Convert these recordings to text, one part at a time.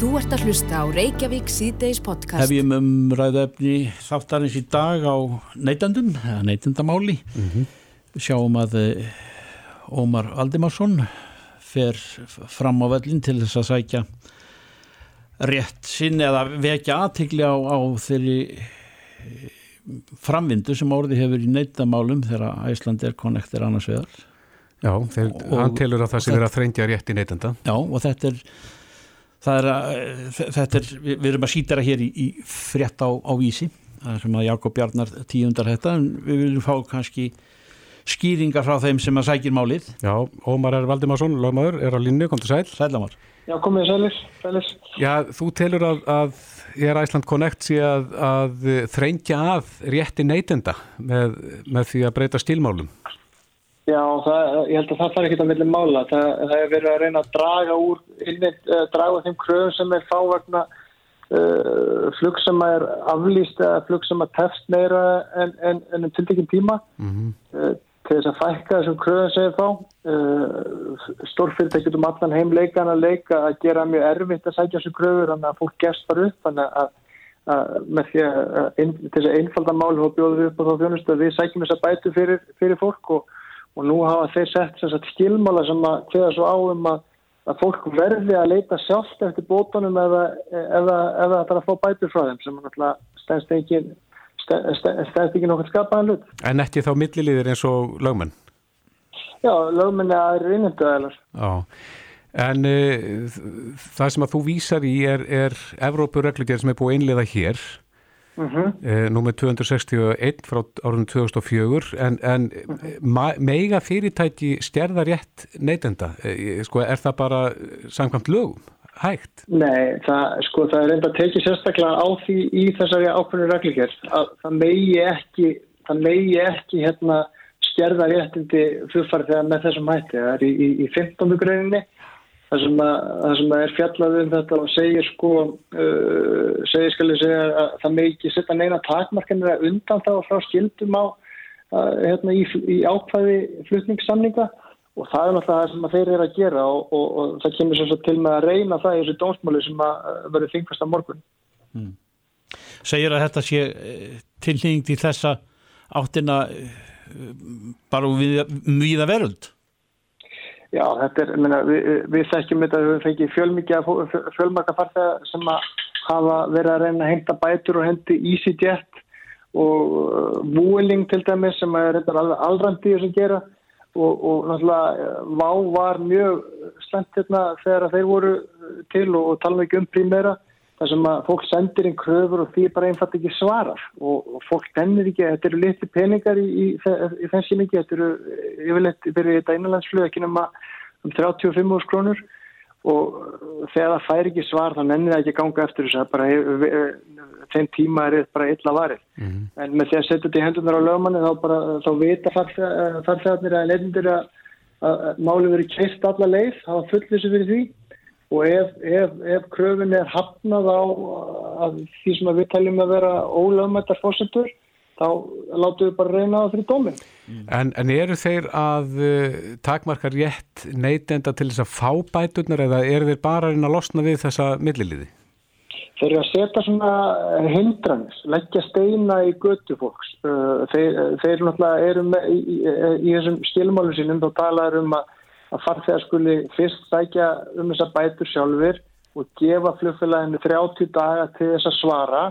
Þú ert að hlusta á Reykjavík síðdeis podcast. Hefjum um ræðöfni þáttarins í dag á neytandum, eða neytandamáli. Mm -hmm. Sjáum að eh, Ómar Aldimarsson fer fram á völlin til þess að sækja rétt sinn eða vekja aðtikli á, á þeirri eh, framvindu sem orði hefur í neytandamálum þegar Æsland er konnektir annars vegar. Já, þeir, og, hann telur að það sem er að þrengja rétt í neytanda. Já, og þetta er það er að þetta er, við erum að sýtara hér í, í frétt á, á vísi það er sem að Jakob Bjarnar tíundar þetta en við viljum fá kannski skýringar frá þeim sem að sækir málið. Já, Ómar R. Valdimarsson, lögmaður er á linni, kom til sæl Sælamar Já, komið sælir, sælir. Já, þú telur að, að ég er Æsland Connect sé að, að þrengja að rétti neytenda með, með því að breyta stílmálum Já, það, ég held að það fara ekki að vilja mála. Það, það er verið að reyna að draga úr, innvitt, uh, draga þeim kröðum sem er fávagna uh, flug sem er aflýst eða flug sem er tefst meira en, en, en um tildekinn tíma mm -hmm. uh, til þess að fækka þessum kröðum sem er fá. Stórfyrirtækjum um allan heimleikan að leika að gera mjög erfitt að sækja þessu kröður þannig að fólk gerst þar upp þannig að með því að til þess að einfalda máli og bjóðu upp á þá þjónustu að við sækjum þessa bætu fyrir, fyrir fólk og og nú hafa þeir sett sagt, skilmála sem að hveða svo á um að, að fólk verði að leita sjálft eftir bótunum eða, eða, eða að það er að fá bætur frá þeim sem náttúrulega stæðst ekki ekki nokkur skapaðan hlut. En ekki þá milliliðir eins og lögmenn? Já, lögmenn er aðri innendu aðlar. Já, en uh, það sem að þú vísar í er, er Evrópurreglugjör sem er búið einlega hér Uh -huh. númið 261 frá árunum 2004 en, en uh -huh. meiga fyrirtæki stjærða rétt neytenda eh, sko, er það bara samkvæmt lögum hægt? Nei, það, sko, það er enda tekið sérstaklega á því í þessari ákveðinu reglíkjör að það megi ekki, það megi ekki hérna, stjærða réttindi flugfarið með þessum hætti það er í, í, í 15. greininni það sem, að, það sem er fjallað um þetta og segir sko uh, segir skal ég segja að það með ekki setja neina takmarkanir að undan þá frá skildum á uh, hérna, í, í ákvæði flutningssamninga og það er náttúrulega það sem þeir eru að gera og, og, og það kemur svo til með að reyna það í þessu dómsmáli sem að verður þingfast á morgun mm. Segir að þetta sé eh, tilnýjning til þessa áttina eh, bara við, við að veröld? Já, þetta er, minna, við, við þekkjum þetta að við fengið fjölmarka farþegar sem hafa verið að reyna að henda bætur og hendi EasyJet og Vueling til dæmis sem er aldrandið sem gera og, og náttúrulega Vá var mjög slemt hérna þegar þeir voru til og, og tala ekki um prímera þar sem að fólk sendir inn kröfur og því bara einfalt ekki svarar og, og fólk tennir ekki, þetta eru litli peningar í, í, í þessi mikið, þetta eru yfirleitt byrjuð þetta innanlandsflöð ekki nema um 35 krónur. Og þegar það fær ekki svar þá nennir það ekki ganga eftir þess að bara þeim tíma er bara illa varið. Mm -hmm. en með því að setja þetta í hendunar á lögmanni þá bara, þá vita farþegarnir að nefndir að, að máli verið keitt alla leið, þá fullir þessu fyrir því og ef, ef, ef kröfin er hafnað á því sem við teljum að vera ólöfmættar fórsendur þá látum við bara reyna það fyrir dómin. En, en eru þeir að uh, takmarka rétt neytenda til þess að fá bæturnar eða eru þeir bara að reyna að losna við þessa milliliði? Þeir eru að setja svona hindranis, leggja steina í götu fólks. Uh, þeir, þeir náttúrulega eru með, í, í, í þessum skilmálum sínum þá talaður um að að farþegar skuli fyrst sækja um þessa bætur sjálfur og gefa flugfélaginu 30 daga til þess að svara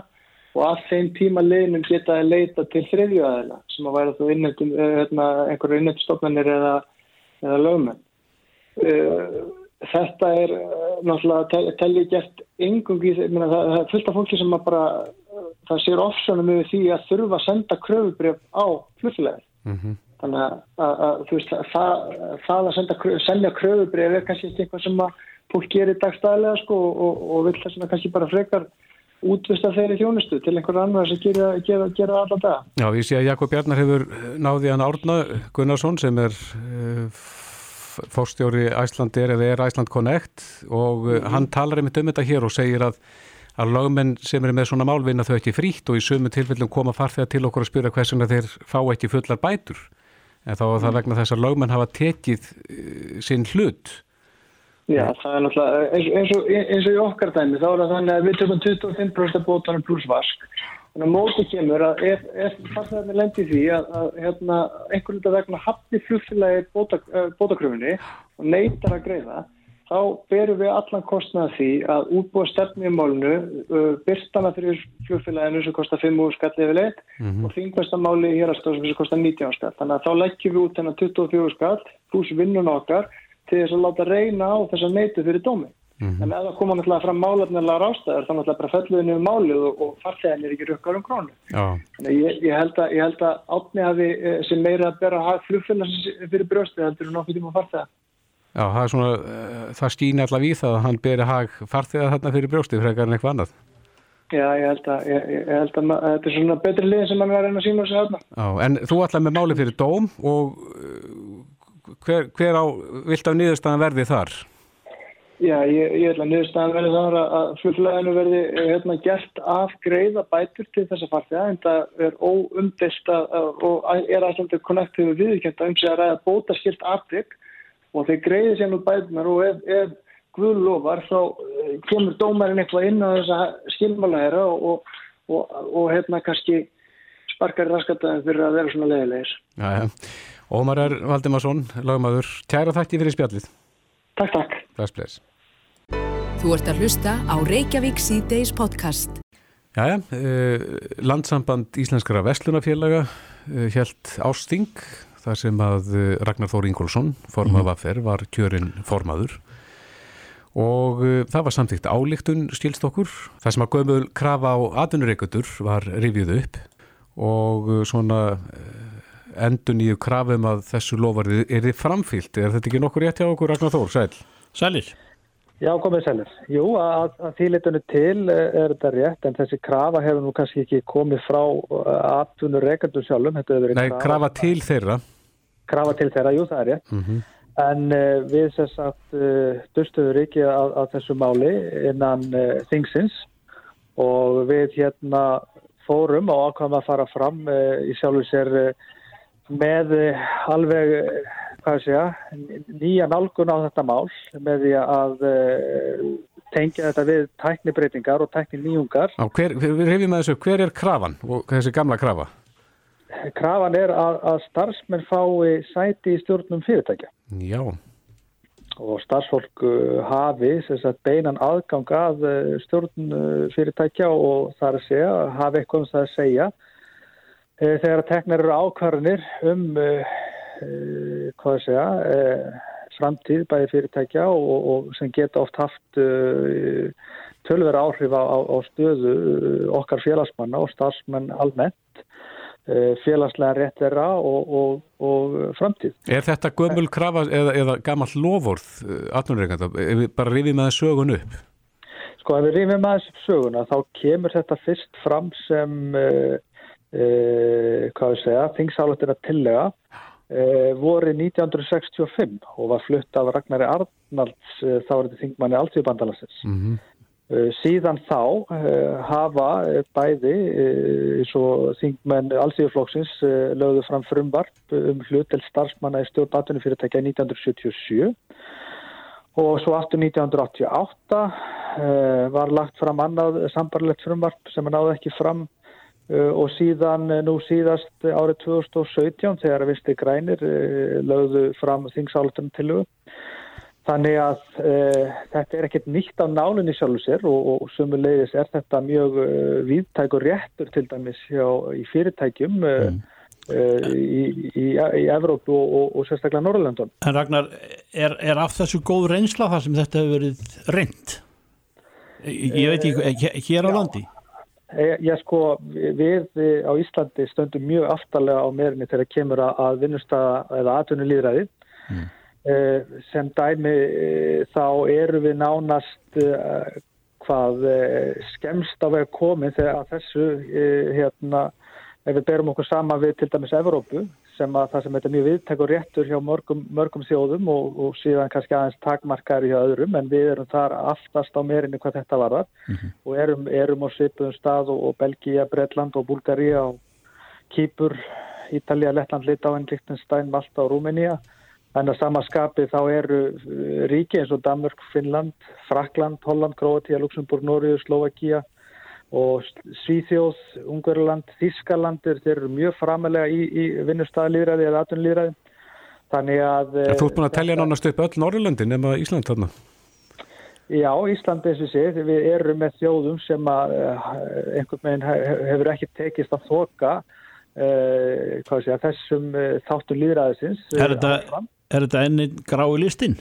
og að þeim tíma leginum geta að leita til þriðjöðaðila sem að væra þú innendum, eh, hérna, einhverju innendstofnanir eða, eða lögmenn. Eh, þetta er eh, náttúrulega tellið gert engungi, það, það er fullt af fólki sem að bara, það sér ofsönum yfir því að þurfa að senda kröfubrjöf á flugfélaginu. Mm -hmm. Þannig að, að, að veist, það, það að senda, senda kröfubrið er kannski eitthvað sem að fólk gerir dagstæðilega sko, og, og vil þess að kannski bara frekar útvista þeirri þjónustu til einhverja annar sem gera, gera, gera alltaf það. Já, ég sé að Jakob Bjarnar hefur náði hann Árna Gunnarsson sem er uh, fórstjóri Æslandir eða er Æsland Connect og uh, mm -hmm. hann talar um þetta hér og segir að að lögmenn sem eru með svona málvinna þau ekki frítt og í sumu tilfellum koma farþegar til okkur að spyrja hversuna þeir fá ekki fullar bætur en þá er það vegna þess að lögmenn hafa tekið uh, sinn hlut Já, það er náttúrulega, eins, eins, og, eins og í okkar dæmi, þá er það þannig að við tökum 25% bótanum pluss vask. Þannig að móti kemur að ef, ef farþegarnir lendir því að, að hérna, einhvern veginn vegna hafni flugfélagi bóta, uh, bótakröfunni og neytar að greiða, þá berum við allan kostnaða því að útbúa stefni í málunu, uh, byrstana fyrir flugfélaginu sem kostar 5 úr skall yfir leitt mm -hmm. og þingvæstamáli í hérastóðsum sem kostar 19 skall. Þannig að þá leggjum við út þennan 24 skall pluss vinnun okkar til þess að láta reyna á þess að neytu fyrir dómi. Mm -hmm. En það koma náttúrulega fram málefnilega rástæður þá náttúrulega bara felluðinu um málið og, og farþegin er ekki rukkar um krónu. Þannig ég, ég held að, að átni hafi eh, sem meira að bera að Já, það er svona, uh, það skýna allavega í það að hann beri hag farþega þarna fyrir brjóstið frekar en eitthvað annað. Já, ég held að, ég, ég held að, að þetta er svona betri lið sem mann var reyna að sína þessu þarna. Já, en þú allavega með máli fyrir dóm og hver, hver á, vilt af niðurstaðan verði þar? Já, ég, ég ætla að niðurstaðan verði þar að flugflæðinu verði hérna, gert af greiða bætur til þessa farþega en það er óumdist og er alltaf konnektíðu viðkjönda um sig að ræða bótaskilt aftrygg og þeir greiði sér nú bætunar og ef, ef Guð lofar þá eh, kemur dómarinn eitthvað inn á þessa skilmálæðira og, og, og, og hérna kannski sparkar raskataðin fyrir að vera svona leiðilegis. Já, já. Ómar R. Valdimarsson, lagmaður, tæra þætti fyrir spjallið. Takk, takk. Bless, bless. Þú ert að hlusta á Reykjavík C-Days podcast. Jæja, uh, landsamband Íslenskara Vestlunafélaga uh, eh, held ásting þar sem að uh, Ragnar Þóri Ingólfsson, formað mm. vaffer, var kjörinn formaður og það var samtíkt álíktun stílst okkur. Það sem að gömul krafa á atvinnureikutur var rivið upp og svona endur nýju krafum að þessu lofarið er þið framfyllt. Er þetta ekki nokkur rétt hjá okkur Ragnar Þór? Sæl? Sælir? Já, komið sælir. Jú, að, að þýlitunni til er þetta rétt en þessi krafa hefur nú kannski ekki komið frá aðtunur reykjandum sjálfum. Nei, krafa, krafa til þeirra. Krafa til þeirra, jú, það er rétt. Mm -hmm. En uh, við sess að uh, dustuður ekki að, að þessu máli innan uh, þingsins og við hérna fórum og ákvæmum að fara fram í sjálfur sér með eh, alveg eh, ég, nýja nálgun á þetta mál með því að uh, tengja þetta við tæknibreitingar og tækninýjungar. Hver, þessu, hver er krafan og þessi gamla krafa? Krafan er að, að starfsmenn fái sæti í stjórnum fyrirtækja. Já. Og starfsfólk hafi sagt, beinan aðgang að stjórn fyrirtækja og það er að segja, hafi eitthvað um það að segja Eh, þegar að teknar eru ákvarðanir um hvað að segja uh, framtíð bæði fyrirtækja og, og sem geta oft haft tölvera áhrif á, á, stöðu okkar félagsmanna og starfsmenn almennt félagslega rétt þeirra og, og, og framtíð. Er þetta gömul krafa eða, eða gammal lofórð atnurreikanda? Bara rifið með sögun upp? Sko ef við rifið með söguna þá kemur þetta fyrst fram sem Uh, hvað við segja, þingsálutina tillega uh, voru 1965 og var flutt af Ragnari Arnalds þá er þetta þingmanni alltíðbandalansins mm -hmm. síðan þá hafa bæði þingmenn alltíðflokksins lögðu fram frumvarp um hlutel starfsmanna í stjórn 18 fyrirtækja 1977 og svo aftur 1988 var lagt fram annað sambarlegt frumvarp sem náði ekki fram og síðan uh, nú síðast árið 2017 þegar að Visti Grænir uh, lögðu fram þingsálutunum til þau. Þannig að uh, þetta er ekkert nýtt á nálinni sjálfur sér og, og sumulegis er þetta mjög uh, viðtæk og réttur til dæmis hjá, í fyrirtækjum mm. í, í, í Evrópu og, og, og sérstaklega Norrlandun. En Ragnar, er, er af þessu góð reynsla þar sem þetta hefur verið reynd? Ég veit ekki, hér á landi? Já sko, við á Íslandi stöndum mjög aftalega á meirinni þegar kemur að vinnustæða eða atvinnulíðræði. Mm. Eh, sem dæmi eh, þá eru við nánast eh, hvað skemst á veg komið þegar þessu, hérna, ef við berum okkur sama við til dæmis Evrópu, sem að það sem þetta er mjög viðtækur réttur hjá mörgum, mörgum þjóðum og, og síðan kannski aðeins takmarkari hjá öðrum en við erum þar aftast á meirinni hvað þetta varðar mm -hmm. og erum, erum á svipuðum stað og, og Belgia, Breitland og Bulgaria og Kýpur, Ítalija, Lettland, Litáin, Lichtenstein, Malta og Rúmenía En að samaskapi þá eru ríki eins og Danmörk, Finnland, Frakland, Holland, Kroatia, Luxemburg, Nóriður, Slovakia og Svíþjóð, Ungverðurland, Þískalandir, þeir eru mjög framalega í, í vinnustæðalýðræði eða atunlýðræði. Þannig að... Ja, þú ert búin að tellja nánast upp öll Norrlöndin nema Ísland þarna? Já, Ísland eins og sé, við erum með þjóðum sem að uh, einhvern veginn hefur ekki tekist að þoka uh, sé, þessum uh, þáttum líðræðisins. Er þetta, þetta enni grái listin?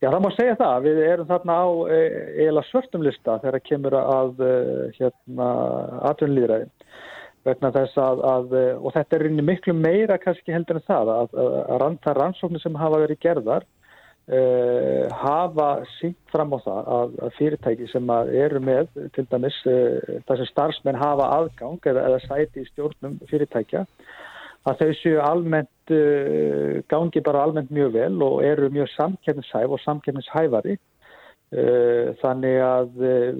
Já, það má segja það. Við erum þarna á eiginlega svörtum lista þegar kemur að hérna, atvinnlýðræðin vegna þess að, að og þetta er miklu meira kannski heldur en það að, að, það rannsóknir sem hafa verið gerðar Uh, hafa sínt fram á það að, að fyrirtæki sem eru með til dæmis uh, þess að starfsmenn hafa aðgang eða, eða sæti í stjórnum fyrirtækja að þau séu almennt uh, gangi bara almennt mjög vel og eru mjög samkennishæf og samkennishæfari þannig að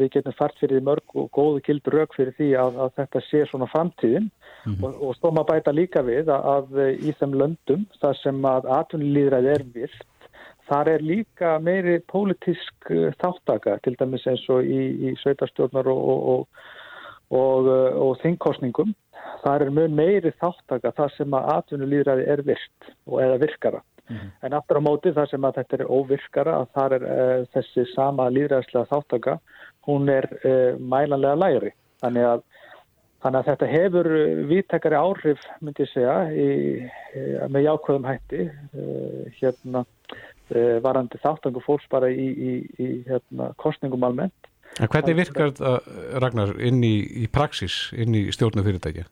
við getum fært fyrir mörg og góðu kildur rauk fyrir því að, að þetta sé svona framtíðin mm -hmm. og, og stóma bæta líka við að, að í þeim löndum þar sem að atvinnulíðræði er vilt Þar er líka meiri pólitísk eh, þáttaka, til dæmis eins og í, í sveitarstjórnar og, og, og, eh, og þingkostningum. Það er mjög meiri þáttaka þar sem að atvinnulýðræði er virt eða virkara. Mm -hmm. En aftur á móti þar sem að þetta er óvirkara að þar er uh, þessi sama líðræðslega þáttaka, hún er uh, mælanlega læri. Þannig að, þannig að þetta hefur vittekari áhrif, myndi ég segja, í, með jákvæðum hætti uh, hérna Eh, varandi þáttangu fólks bara í, í, í hérna, kostningum almennt. En hvernig virkar þetta, Ragnar, inn í, í praxis, inn í stjórnu fyrirtækja?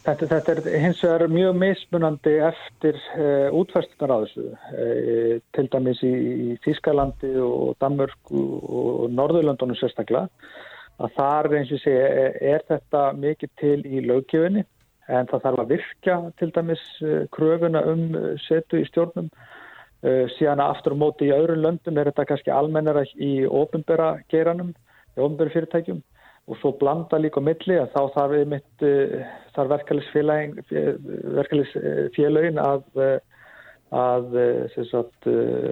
Þetta, þetta er hins vegar mjög mismunandi eftir uh, útfæstunar á þessu. Uh, til dæmis í Þískalandi og Danmörku og Norðurlandunum sérstaklega. Að þar eins og sé er þetta mikið til í lögjöfinni en það þarf að virka til dæmis kröfuna um setu í stjórnum síðan aftur á móti í öðrum löndum er þetta kannski almennara í ofinbæra geranum, í ofinbæra fyrirtækjum. Og svo blanda líka milli að þá þarf við mitt uh, þar verkefælisfélagin að, að sagt,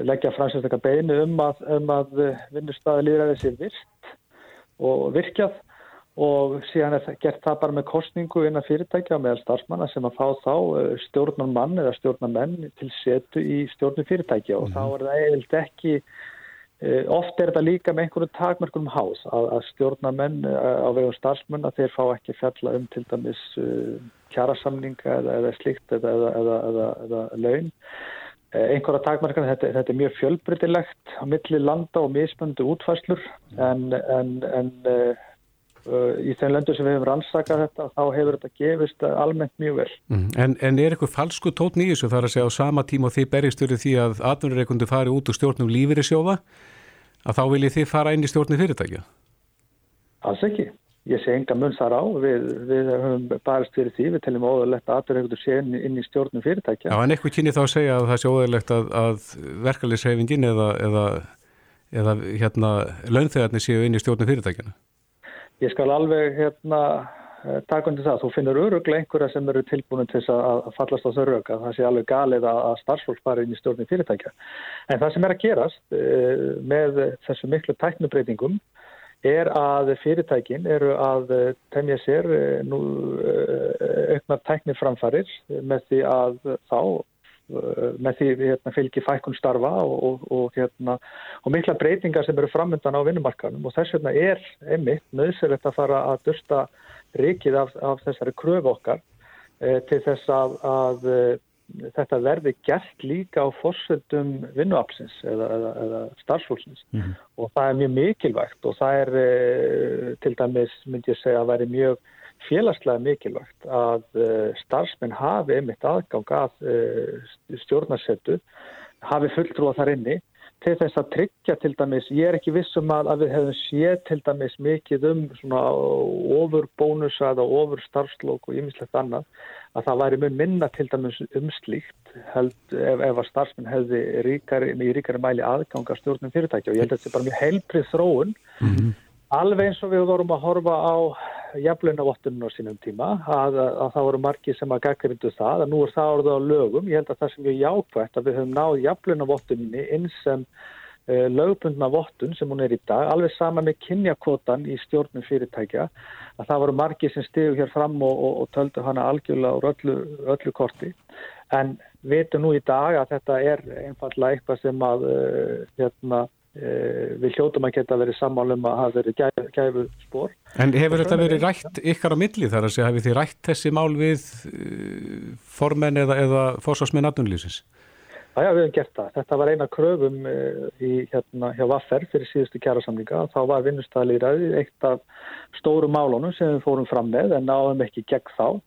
leggja fransestakar beinu um að, um að vinnustæði líðræði sé virkt og virkjað og síðan er gert það bara með kostningu innan fyrirtækja meðal starfsmanna sem að fá þá eh, stjórnar mann eða stjórnar menn til setu í stjórnum fyrirtækja. Og mm þá er það eiginlega ekki eh, oft er þetta líka með einhverju takmörkunum hás að, að stjórnar menn eh, á vegum starfsmann að þeir fá ekki fjalla um til dæmis kjærasamninga eða, eða slikt eða, eða, eða laun. Einhverja takmörkunum, þetta, þetta er mjög fjölbrytilegt á milli landa og mismöndu útfæslur en, en, en Uh, í þeim löndur sem við hefum rannsakað þetta þá hefur þetta gefist almennt mjög vel. Mm. En, en er eitthvað falsku tótn í þessu þar að segja á sama tíma og þið berjastöru því að atvinnureikundu fari út úr stjórnum lífið í sjófa að þá viljið þið fara inn í stjórnum fyrirtækja? Alls ekki. Ég sé enga munn þar á. Við, við höfum barist fyrir því. Við teljum óðurlegt að atvinnureikundu sé inn, inn í stjórnum fyrirtækja. Já en eitthvað kynni þá að segja að það sé óðurlegt að, að verkefliðsreyfingin eða, eða, eða hérna, Ég skal alveg hérna eh, taka undir það. Þú finnur öruglega einhverja sem eru tilbúinu til að fallast á þau röka. Það sé alveg galið að starfsfólk fara inn í stjórnum fyrirtækja. En það sem er að gerast eh, með þessu miklu tæknubreitingum er að fyrirtækin eru að temja sér eh, nú auknar tækniframfarir með því að þá Eh, með því hérna, fylgir fækkun starfa og, og, og, hérna, og mikla breytingar sem eru framöndan á vinnumarkanum og þess vegna er einmitt nöðsverðilegt að fara að dursta rikið af, af þessari kröfu okkar e, til þess að, að e, þetta verði gert líka á fórsöldum vinnuapsins eða, eða, eða starfsfólksins mm -hmm. og það er mjög mikilvægt og það er e, til dæmis myndi ég segja að veri mjög félagslega mikilvægt að uh, starfsmenn hafi einmitt aðgang að uh, stjórnarsettu, hafi fulltrúa þar inni til þess að tryggja til dæmis, ég er ekki vissum að, að við hefum séð til dæmis mikið um svona ofur bónusa eða ofur starfslók og ýmislegt annað, að það væri mun minna til dæmis umslíkt held, ef, ef að starfsmenn hefði ríkari, í ríkari mæli aðgang að stjórnum fyrirtækja og ég held að þetta er bara mjög heilprið þróun mm -hmm. Alveg eins og við vorum að horfa á jafnlaunavottunum á sínum tíma að, að, að það voru margi sem að gaggrindu það að nú er það orðið á lögum. Ég held að það sem ég jákvægt að við höfum náð jafnlaunavottunni eins sem uh, lögbundna vottun sem hún er í dag, alveg sama með kynjakvotan í stjórnum fyrirtækja, að það voru margi sem stigu hér fram og, og, og töldu hana algjörlega úr öllu, öllu korti. En veitum nú í dag að þetta er einfallega eitthvað sem að uh, hérna, við hljótum að geta verið sammálum að hafa verið gæfu, gæfu spór. En hefur þetta verið rætt ykkar á milli þar að segja, hefur þið rætt þessi mál við uh, formenn eða, eða fórsvarsminn aðunlýsins? Já, já, við hefum gert það. Þetta var eina kröfum í, hérna, hjá Vaffer fyrir síðustu kjærasamlinga. Þá var vinnustæðlýraði eitt af stóru málunum sem við fórum fram með en náðum ekki gegn þá.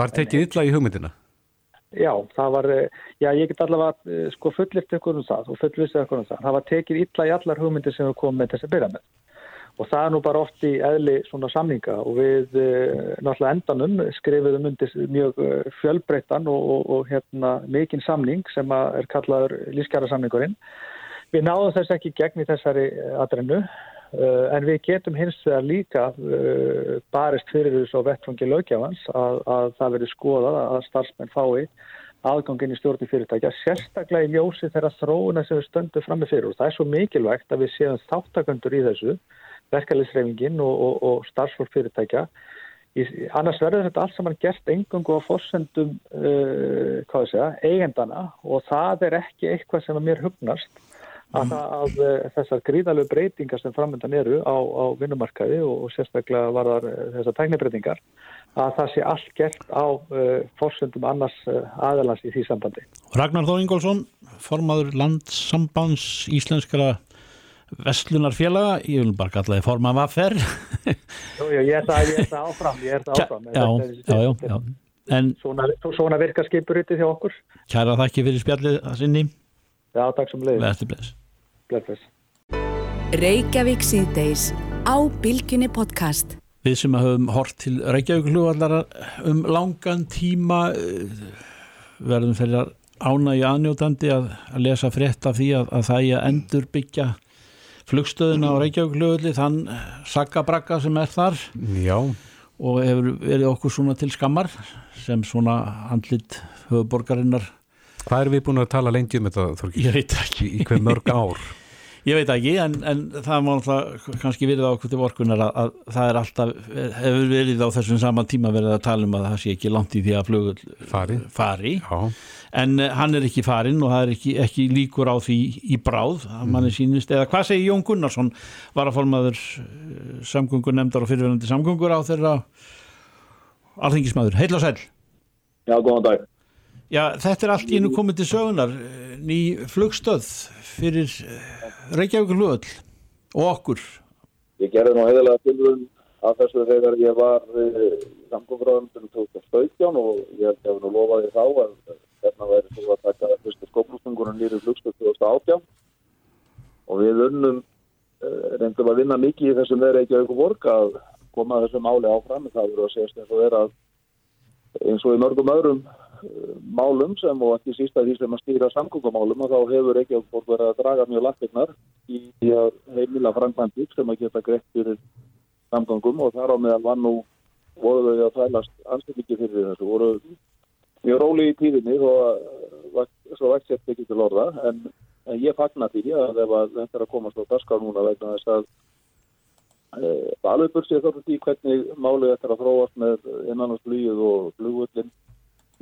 Var tekið illa í hugmyndina? Já, það var, já, ég get allavega sko fullift ykkur um það og fullvist ykkur um það. Það var tekið illa í allar hugmyndir sem við komum með þess að byrja með. Og það er nú bara oft í eðli svona samninga og við náttúrulega endanum skrifiðum undir mjög fjölbreyttan og, og, og hérna mikinn samning sem er kallaður lífskjara samningurinn. Við náðum þess ekki gegn í þessari adrennu en við getum hins vegar líka barist fyrir þessu á vettfangi lögjafans að, að það veri skoðað að starfsmenn fái aðgangin í stjórnum fyrirtækja, sérstaklega í ljósi þeirra þróuna sem við stöndum fram með fyrir. Og það er svo mikilvægt að við séum þáttakandur í þessu, verkefliðsreifingin og, og, og starfsfólk fyrirtækja. Í, annars verður þetta allt saman gert engungu á fórsendum uh, ég segja, eigendana og það er ekki eitthvað sem að mér hugnast að, að, eh, þessar gríðalög breytingar sem framöndan eru á, á vinnumarkaði og, og sérstaklega var það þessar tæknibreitingar að það sé allt gert á uh, fórsöndum annars uh, aðalans í því sambandi. Ragnar Þór Ingólfsson, formaður landsambands íslenskara vestlunarfélaga, ég vil bara kalla þið forma vaffer. Jú, jú, ég er það, ég er það áfram, ég er það áfram. Já, já, já, já. En, svona, svona virka skipurítið hjá okkur. Kæra þakki fyrir spjallið að sinni. Já, takk sem leiðis. Bless. Bless. Reykjavík síðdeis á Bilginni podcast. Við sem hafum hort til Reykjavík hlugvallara um langan tíma verðum fyrir ánægi aðnjótandi að, að lesa frétt af því að, að það er að endur byggja flugstöðuna á Reykjavík hlugvalli þann saggabrakka sem er þar Já. og hefur verið okkur svona til skammar sem svona handlit höfuborgarinnar Hvað er við búin að tala lengi um þetta Þorgís? Ég veit ekki Í hver mörg ár? Ég veit ekki, en, en það má alltaf kannski verið á okkur til vorkunar að, að það er alltaf, hefur verið á þessum saman tíma verið að tala um að það sé ekki langt í því að flugul fari, fari. Já. en hann er ekki farin og það er ekki, ekki líkur á því í bráð að manni sínist, eða hvað segir Jón Gunnarsson var að formaður samgöngur nefndar og fyrirverandi samgöngur á þeirra alþingismæður, heil og sæl Já, góðan dag. Já, þetta er allt í nú komið til sögunar ný flugstöð fyrir Reykjavík hlugöld og okkur. Ég gerði nú heiðilega tilvun að þessu þegar ég var í samgóðfröðum 2017 og ég hef nú lofaði þá að hérna væri svo að taka fyrstu skóplústungunum nýri flugstöð 2018 og við unnum reyndum að vinna mikið í þessum með Reykjavík borg að koma þessu máli áfram. Það verður að segja eins og vera eins og í mörgum öðrum málum sem og ekki sísta því sem að stýra samgöngumálum og þá hefur Reykjavík verið að draga mjög lakirnar í að heimila framkvæmdi sem að geta greitt fyrir samgöngum og þar á meðal var nú voru þau að þælast anstöðmikið fyrir þessu voru mjög róli í tíðinni og svo vextjætt ekki til orða en, en ég fagnar því að ef að þetta er að komast á daskar núna vegna þess að e, alveg bursið þarf því hvernig málið þetta er að þróast með innanlandsflýið og flugvöldin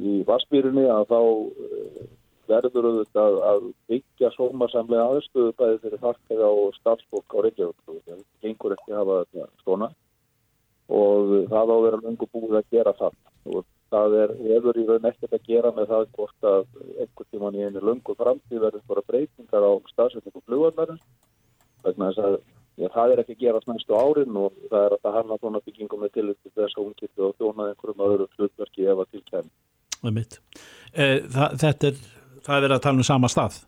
í Vassbyrjunni að þá verður auðvitað að byggja sómasamlega aðstöðu bæði fyrir fartega og starfsfólk á Reykjavík. Gengur ekki hafa svona og það á að vera lengur búið að gera það. Og það er, hefur í raun ekkert að gera með það hvort að einhver tíman í einu lungu framtíð verður bara breytingar á að Já, það er ekki að gera næstu árin og það er að það hanna svona byggingum með tillit til þess að hún getur að þjóna einhverjum öðru hlutverki ef að tilkæmi. Það, þetta er, það er verið að tala um sama stað?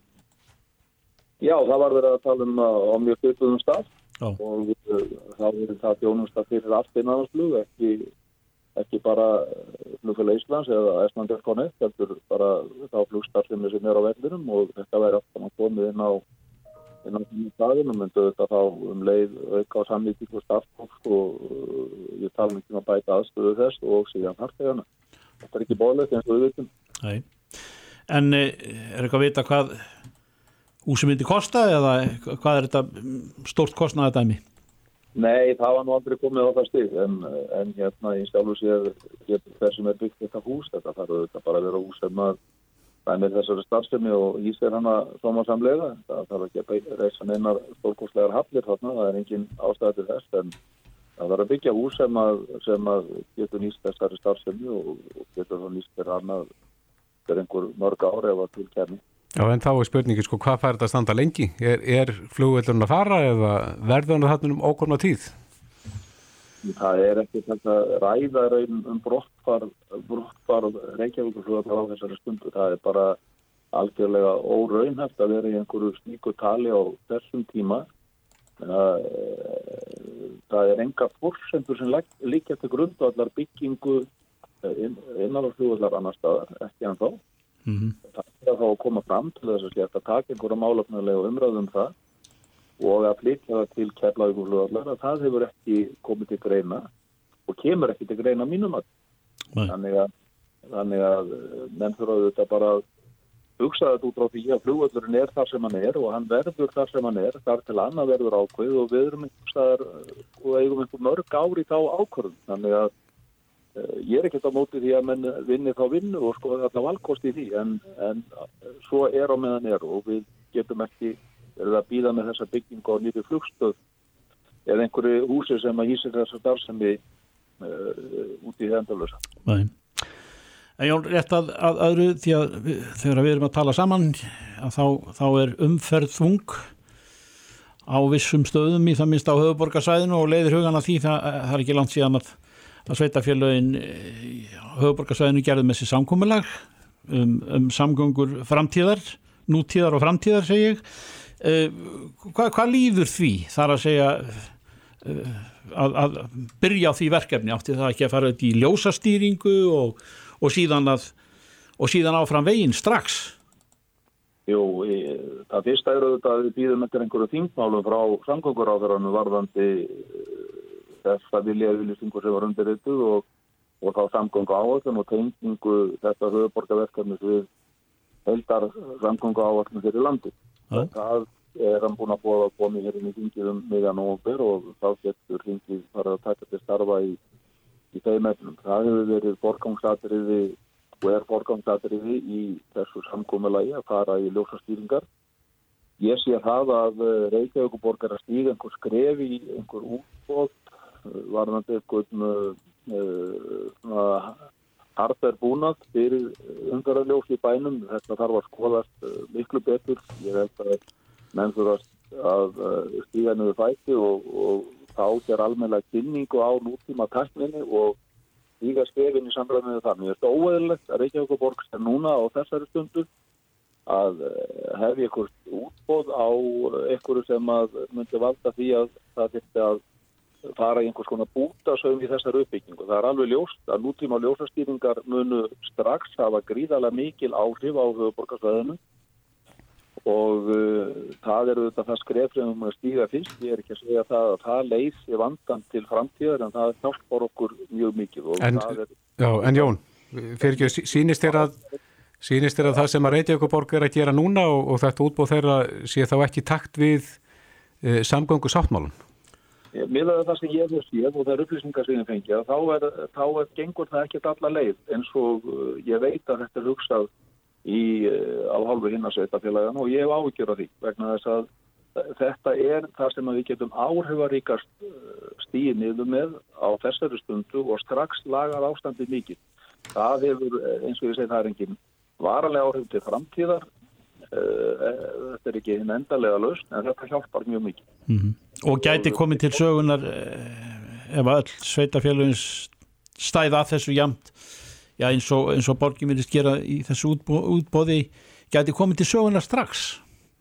Já, það var verið að tala um á mjög styrkuðum stað Já. og uh, það verið það þjónumstað fyrir allt innanlandsflug, ekki, ekki bara flugfélag Íslands eða Æslandir Connect, heldur bara þá flugstarfsemi sem er á vellinum og þetta væri alltaf að komið inn á inn á þessum staðinu myndu þetta þá um leið auka á samlítíku starffólk og uh, ég tala mikið um að bæta aðstöðu þess og síðan hartegana. Þetta er ekki bólið eins og við veitum. Nei. En eh, er eitthvað að vita hvað húsi myndi kosta eða hvað er þetta stórt kostnaða dæmi? Nei, það var nú aldrei komið á það stig en, en hérna í sjálfu sér þessum er byggt þetta hús þetta þarf þetta bara að vera hús sem að dæmið þessari starfsemi og ísir hana sómasamlega, það þarf ekki að reysa neinar stórkostlegar haflir þarna, það er engin ástæði til þess en það þarf að byggja hús sem að, sem að getur nýst þessari starfsemi og, og getur þá nýst fyrir annað fyrir einhver mörg ári ef að tilkærni. Já en þá er spurningi sko hvað fær þetta að standa lengi? Er, er flugveldurinn að fara eða verður hann að þarna um ókorna tíð? Það er ekki þetta ræða raun um brottfar, brottfar Reykjavík-flugvallar á þessari stundu. Það er bara algjörlega óraunhæft að vera í einhverju sníku tali á þessum tíma. Það, það er enga fórsendur sem líka til grundu allar byggingu innan á flugvallar annar staðar, ekki en þá. Mm -hmm. Það er þá að koma fram til þess að sleta að taka einhverja málefnulega umræðum um það og að flytja það til keflaugurflugvallar að það hefur ekki komið til greina og kemur ekki til greina mínum að þannig að, þannig að eh, menn þurfa auðvitað bara að hugsa þetta út á því að flugvallurinn er þar sem hann er og hann verður þar sem hann er þar til annað verður ákveð og við erum einhverstaðar og eigum einhver mörg ári þá ákvörðum þannig að uh, ég er ekkert á móti því að menn vinni þá vinnu og sko þarna valkosti í því en, en svo er á meðan er og við getum ekki verið að býða með þessa byggingu á nýri flugstöð eða einhverju húsi sem að hýsir þessa starfsemi uh, út í hendalösa. Nei. En Jón, rétt að, að öðru því að þegar við erum að tala saman að þá, þá er umferð þung á vissum stöðum í það minnst á höfuborgarsvæðinu og leiðir hugana því það, það er ekki langt síðan að, að sveitafélagin höfuborgarsvæðinu gerði með sér samkómulag um, um samgöngur framtíðar, nútíðar og framtíðar segi ég. Uh, hvað, hvað líður því? Þar að segja uh, að, að byrja á því verkefni. Átti það ekki að fara út í ljósastýringu og, og síðan að og síðan áfram veginn strax Jú, það fyrsta eru þetta að við býðum eftir einhverju þingmálum frá samgönguráðurannu varðandi þess að vilja viljustingu sem var undir þetta og, og þá samgöngu áallum og tengingu þetta höfuborgarverkefnis við heldar samgöngu áallum fyrir landi Ja. Það er hann búin að bóða að komi hér inn í þingið um miðjan óver og þá getur þingið farið að taka til starfa í, í þeim efnum. Það hefur verið forgangsatriði og er forgangsatriði í þessu samkómulagi að fara í ljósastýringar. Ég sé það að Reykjavíkuborg er að stíða einhver skref í einhver útbót varðandi einhvern uh, harðar búnað fyrir umfærarljós í bænum. Þetta þarf að skoðast miklu betur. Ég held að menn þurfast að uh, stíða niður fæti og, og þá ger almenna kynningu á nútíma tækninni og stíga skrefin í samræðinu það. Mér finnst það óeðilegt að Reykjavík borg er núna á þessari stundu að hefði einhvert útbóð á einhverju sem að myndi valda því að það geti að fara í einhvers konar bútasögum í þessar uppbyggingu. Það er alveg ljóst að nútíma ljósastýringar munu strax hafa gríðarlega mikil áhrif á höfuborgarsvæðinu og uh, það eru þetta það skref sem við múum að stíga fyrst. Ég er ekki að segja það að það leysi vandan til framtíðar en það hjálpar okkur mjög mikið. En, er... já, en Jón, fyrir ekki, sínist þér að Sýnist þér að það sem að Reykjavíkuborg er að gera núna og, og þetta útbóð þeirra sé þá ekki takt við e, samgöngu sáttmálun? Miðað það sem ég hef séð og það er upplýsingar sem ég fengi þá, er, þá er, gengur það ekki allar leið eins og uh, ég veit að þetta er hugsað í, á halvu hinnarsveitafélagana og ég hef áhyggjur af því vegna þess að þetta er það sem við getum áhrifaríkast stíð niður með á þessari stundu og strax lagar ástandi mikið. Það hefur, eins og ég segi, það er enginn varanlega áhrif til framtíðar þetta er ekki hinn endalega lausn en þetta hjálpar mjög mikið mm -hmm. Og gæti komið til sögunar ef öll sveitafélagins stæða þessu jamt já, eins og, og borgin vilist gera í þessu útbó, útbóði gæti komið til sögunar strax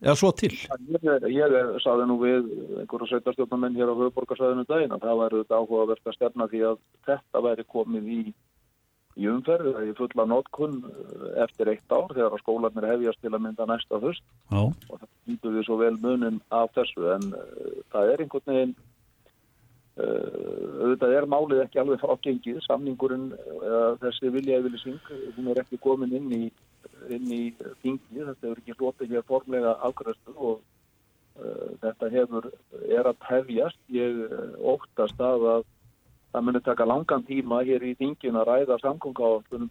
eða svo til Ég, ég saði nú við einhverja sveitarstjórnamenn hér á höfuborgarsæðinu daginn að það væri þetta áhuga að stefna því að þetta væri komið í í umferð í fulla nótkunn eftir eitt ár þegar skólanir hefjast til að mynda næsta höst Já. og það myndu við svo vel munin af þessu en uh, það er einhvern veginn auðvitað er málið ekki alveg frágengið. Samningurinn eða þessi viljaðilising hún er ekki komin inn í inn í þingi, þetta hefur ekki hlotið hér formlega afgræstu og uh, þetta hefur er að hefjast, ég óttast að að það munir taka langan tíma hér í þingin að ræða samgöngáallun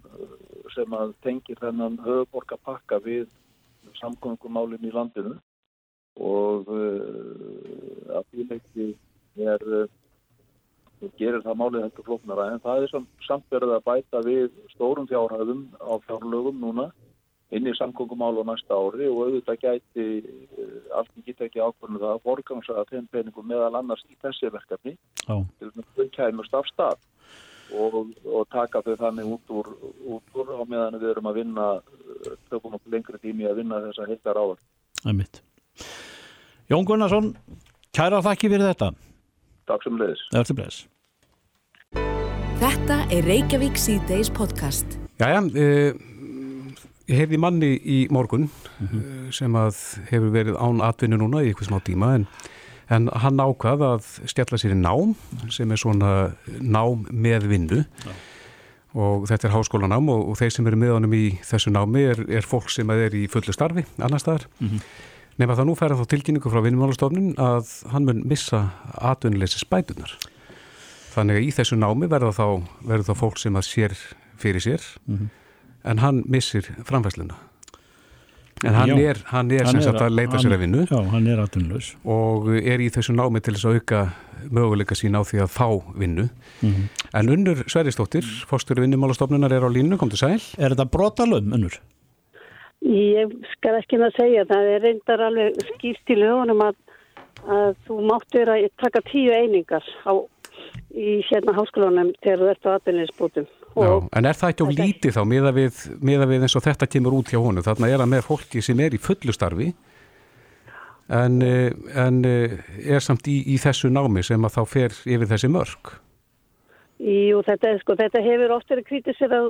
sem að tengir þennan höfuborgapakka við samgöngumálinn í landinu. Og uh, að því leikti er uh, gerir það málið heldur flóknara en það er sam, samt verið að bæta við stórum fjárhæðum á fjárlögum núna inn í samgöngumál á næsta ári og auðvitað gæti allt í geta ekki ákvörnum það að forgangsa þeim peningum meðal annars í þessi verkefni Já. til að þau kæmust af stað og, og taka þau þannig út úr, út úr á meðan við erum að vinna uh, tökum okkur lengri tími að vinna þessa heitar áður. Jón Gunnarsson, kæra þakki fyrir þetta. Takk sem leiðis. Eftir bless. Þetta er Reykjavík C-Days podcast. Jæja, uh, ég heyrði manni í morgun uh, sem að hefur verið án atvinnu núna í eitthvað smá tíma en, en hann ákvað að stjalla sér í nám sem er svona nám með vinnu og þetta er háskólanám og, og þeir sem eru með honum í þessu námi er, er fólk sem er í fullu starfi annar staðar. Nefna það nú færa þá tilkynningu frá vinnumálastofnun að hann mun missa atvinnuleysi spætunar. Þannig að í þessu námi verða þá, þá fólk sem að sér fyrir sér en hann missir framfæsluna. En hann Já. er, hann er sem sagt að leita sér að vinnu Já, hann er atvinnlaus. og er í þessu námi til þess að auka möguleika sín á því að fá vinnu. En unnur Sveristóttir, fórstur vinnumálastofnunar er á línu, kom til sæl. Er þetta brotalum, unnur? Ég skal ekki með að segja, það er reyndar alveg skýrt í lögunum að, að þú mátt vera að taka tíu einingar á, í hérna háskólanum þegar þú ert á atvinninsbútum. Já, en er það ekki of lítið þá miða við, við eins og þetta kemur út hjá honum þarna er hann með fólki sem er í fullu starfi en, eh, en eh, er samt í, í þessu námi sem að þá fer yfir þessi mörg Jú, þetta, er, sko, þetta hefur oft verið kritiserað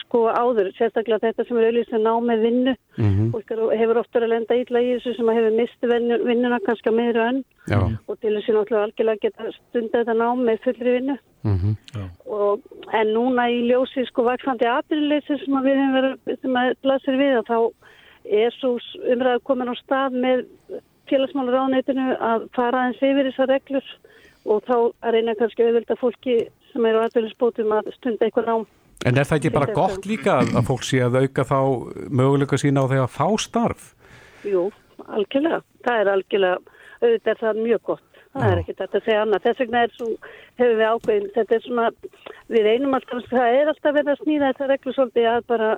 sko áður, sérstaklega þetta sem er auðvitað ná með vinnu. Mhm. og skal- hefur oft verið að lenda ítla í þessu sem að hefur misti vinnuna kannski á meðru önn. Og til þess að náttúrulega algjörlega geta stundið þetta ná með fullri vinnu. mhm, og, en núna í ljósi sko vaksandi aðbyrðileysi sem að við hefum verið sem að blasir við að þá er svo umræðu komin á stað með félagsmálaráðneitinu að fara aðeins yfir þessar reglur og þá að reyna kannski auðvölda fólki sem eru á aðbyrðisbótum að stunda eitthvað nám. En er það ekki bara gott líka að, fólk sé að auka þá möguleika sína á að fá starf? Jú, algjörlega. Það er algjörlega, auðvitað er það mjög gott. Það er ekki þetta að segja annað. Þess vegna er svo, hefur við ákveðin, þetta er svona, við reynum alltaf, það er alltaf verið að snýða þetta reglu svolítið að bara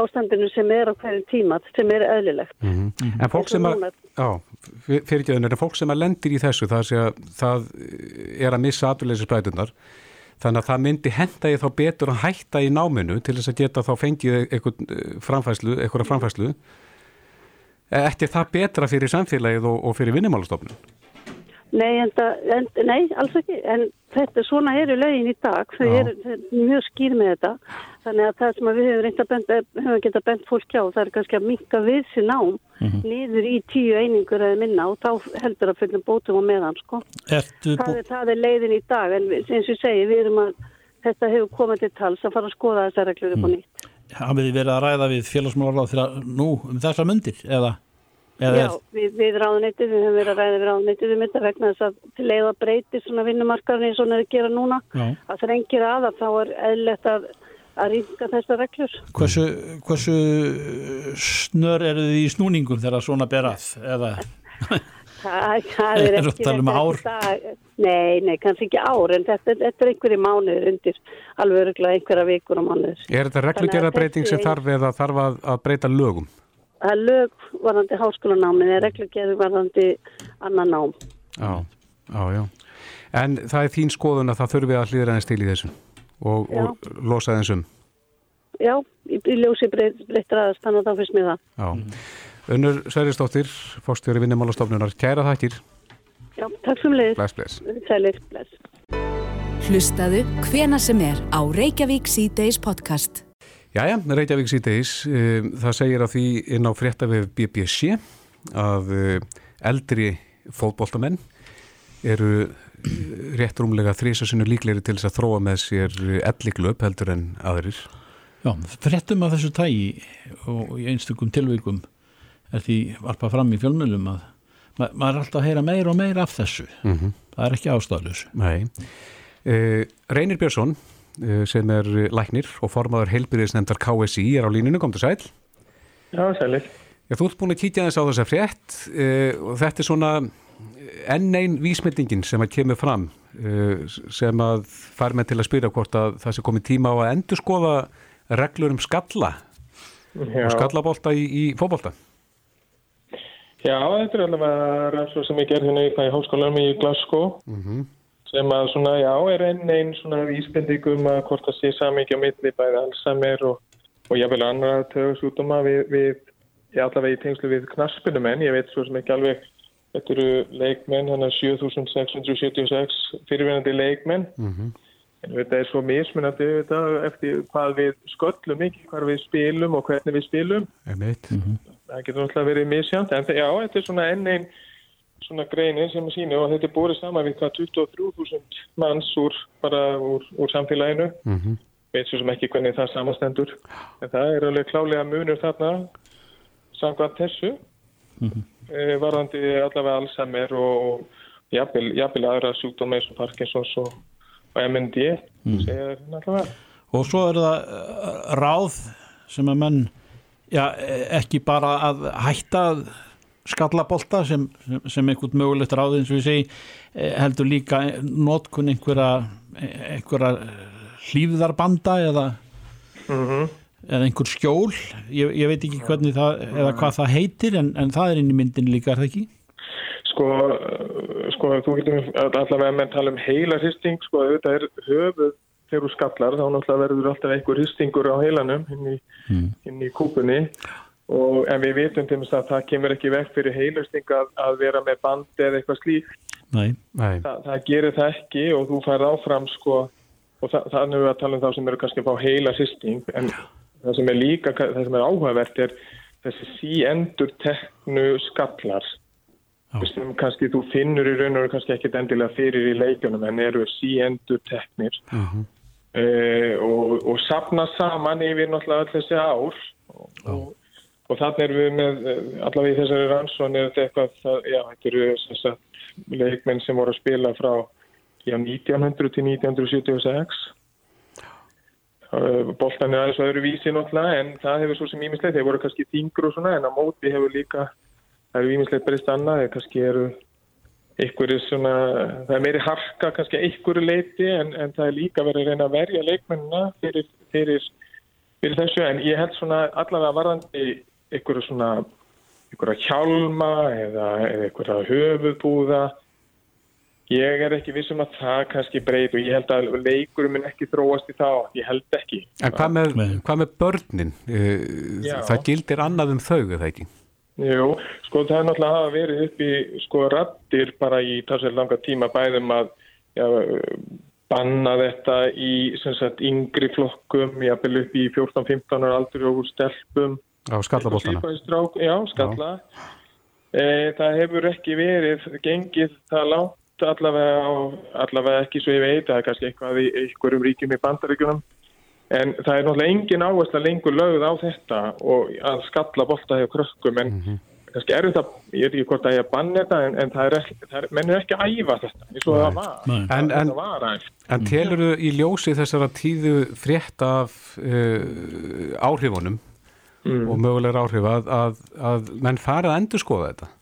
ástandinu sem er á hverjum tíma, sem er eðlilegt. Mm En fólk sem að, núna. já, fyrir ekki öðnir, en fólk sem að lendir í þessu, það, að, það er að missa aturleysisbrætunar, þannig að það myndi henda ég þá betur að hætta í náminu til þess að geta þá fengið eitthvað framfæslu, eitthvað framfæslu. Eftir það betra fyrir samfélagið og, og fyrir vinnumálastofnun? Nei, en það, en, nei, alls ekki, en þetta svona eru lögin í dag, þau eru mjög skýr með þetta, þannig að það sem við höfum reynda bent, höfum geta bent fólk á, það er kannski að minka við sér nám niður í tíu einingur eða minna og þá heldur að fullum bótum á meðan, sko. Ertu Það er, það er leiðin í dag, en eins og ég segi, við erum að, þetta hefur komið til tals að fara að skoða þessar reglur upp á nýtt. hafið þið verið að ræða við félagsmálaráð þegar nú um þessar myndir eða Já, við, við ráðuneytið, við höfum verið að ræða við ráðuneytið um þetta vegna þess að til leið að breyti svona vinnumarkarni eins og hann er að gera núna Já. að þrengir að að þá er eðlilegt að, að rýnka þessar reglur. hversu, hversu snör eru þið í snúningum þegar svona ber að eða Það, það er ekki um þetta ár? ekki dag. Nei, nei, kannski ekki ár en þetta, þetta er einhverju mánuður undir alveg öruglega einhverja vikur og mánuður. Er þetta reglugerðarbreyting sem þessi- þarf eða þarf að, að breyta lögum? Það er lög varðandi háskólanámið eða reglugerði varðandi annan nám. Já, já, já. En það er þín skoðun að það þurfi að hlýðra aðeins til í þessu og, og losa aðeins um. Já, í, í ljósi breytt, breyttir aðast þannig að þá finnst mér það. Já. Unnur Sveristóttir, fórstjóri vinnumálastofnunar, kæra þættir, Já, takk sem leiðis. bless, bless. Sælir, bless. Hlustaðu hvena sem er á Reykjavík C-Days podcast. Jæja, Reykjavík síðdeis, um, það segir að því inn á fréttavef BBC að uh, eldri fótboltamenn eru uh, rétt rúmlega þrísasinu líklegri til þess að þróa með sér elliklöp heldur en aðrir. Já, fréttum af þessu tægi og í einstökum tilvíkum er því varpað fram í fjölmjölum að ma maður er alltaf að heyra meira og meira af þessu. Mm -hmm. Það er ekki ástæðlus. Nei. Uh, Reynir Björnsson sem er læknir og formaður heilbyrðisnefndar KSI er á líninu, kom til sæl. Já, sælir. Já, þú ert búin að kíkja þess á þessa frétt uh, og þetta er svona enn einn vísmyndingin sem að kemur fram sem að fær með til að spyrja hvort að það sé komið tíma á að endur skoða reglur um skalla Já. og skallabólta í, í fótbolta. Já, þetta er allavega rannsóð sem ég gerði hérna í, í háskólanum í Glasgow Mm sem að svona, já, er enn einn svona vísbending um að hvort það sé á milli bæði allsamir og, og jáfnvel annara tögusútuma við, við ég allavega í tengslu við knaspinumenn, ég veit svo sem ekki alveg þetta eru leikmenn, hann er 7676 fyrirvenandi leikmenn -hmm. en þetta er svo mismunandi þetta, eftir hvað við sköllum ekki, hvað við spilum og hvernig við spilum Einmitt. það getur náttúrulega verið misjant en já, þetta er svona enn einn svona greinin sem að sína og þetta er búið saman við hvað 23.000 manns úr, bara úr, úr samfélaginu. Mm -hmm. veit svo sem ekki hvernig það samastendur en það er alveg klálega munur þarna samkvæmt þessu. E, varðandi allavega allsammer og, og jafnvel, aðra sjúkdóma eins og Parkinsons og, og MND segja allavega Og svo er það uh, ráð sem að menn já, ekki bara að hætta að skallabolta sem, sem, sem einhvern mögulegt ráð eins og ég segi eh, heldur líka notkun einhverja, einhverja hlýfðarbanda eða, mm eða einhver skjól. Ég, ég veit ekki hvernig það eða hvað það heitir en, en það er inn í myndin líka er það ekki? Sko, sko, þú getur allavega með tala um heila hristing, sko, þetta er höfuð þegar þú skallar, þá náttúrulega verður alltaf einhver hristingur á heilanum inn í, inn í kúpunni og en við vitum til þess að það kemur ekki vekk fyrir heilusting að, að vera með bandi eða eitthvað slíkt. Nei. Nei. Þa, það gerir það ekki og þú fær áfram, sko, og það, þannig við að tala um þá sem eru kannski að fá heila hristing, en það sem er líka, það sem er áhugavert er þessi síendur teknu skallar sem kannski þú finnur í raun og kannski ekkit endilega fyrir í leikjunum en eru síendur teknir Mhm. uh, og, og sapna saman yfir náttúrulega öll þessi ár og, og, og þannig erum við með eh, allavega í þessari rannsón er þetta eitthvað, það, já, þetta eru sem sagt, leikmenn sem voru að spila frá já, 1900 til 1976 Boltan er aðeins öðru vísi náttúrulega en það hefur svo sem ímislegt, þeir voru kannski þingur og svona en á móti hefur líka það hefur ímislegt breyst annað, þeir kannski eru einhverju svona, það er meiri harka kannski einhverju leiti en, en það er líka verið að reyna að verja leikmennina fyrir, fyrir, fyrir þessu. En ég held svona allavega varðandi einhverju svona einhverja hjálma eða, eða einhverja höfuðbúða ég er ekki vissum að það kannski breyt og ég held að leikurum minn ekki þróast í þá, ég held ekki En hvað með, hvað með börnin? Uh, Já. það gildir annað um þau, eða ekki? Jú, sko það er náttúrulega hafa verið upp í sko rattir bara í talsveit langa tíma bæðum að já, banna þetta í sem sagt yngri flokkum, jáfnvel upp í 14-15 ára aldur og úr stelpum. Á skallabóltana? Já, skalla. E, það hefur ekki verið gengið það látt allavega, á, allavega ekki svo ég veit, það er kannski eitthvað í einhverjum ríkjum í bandaríkjunum. En það er náttúrulega engin áhersla lengur lögð á þetta og að skalla bolta hjá krökkum en kannski er þetta, ég veit ekki hvort að ég að banna þetta en, en það er ekki, það er, menn er ekki að æfa þetta eins og það var. Nei. En, en, en telur þú í ljósi þessara tíðu frétt af uh, áhrifunum og mögulegur áhrif að, að, að menn fara að endur skoða þetta?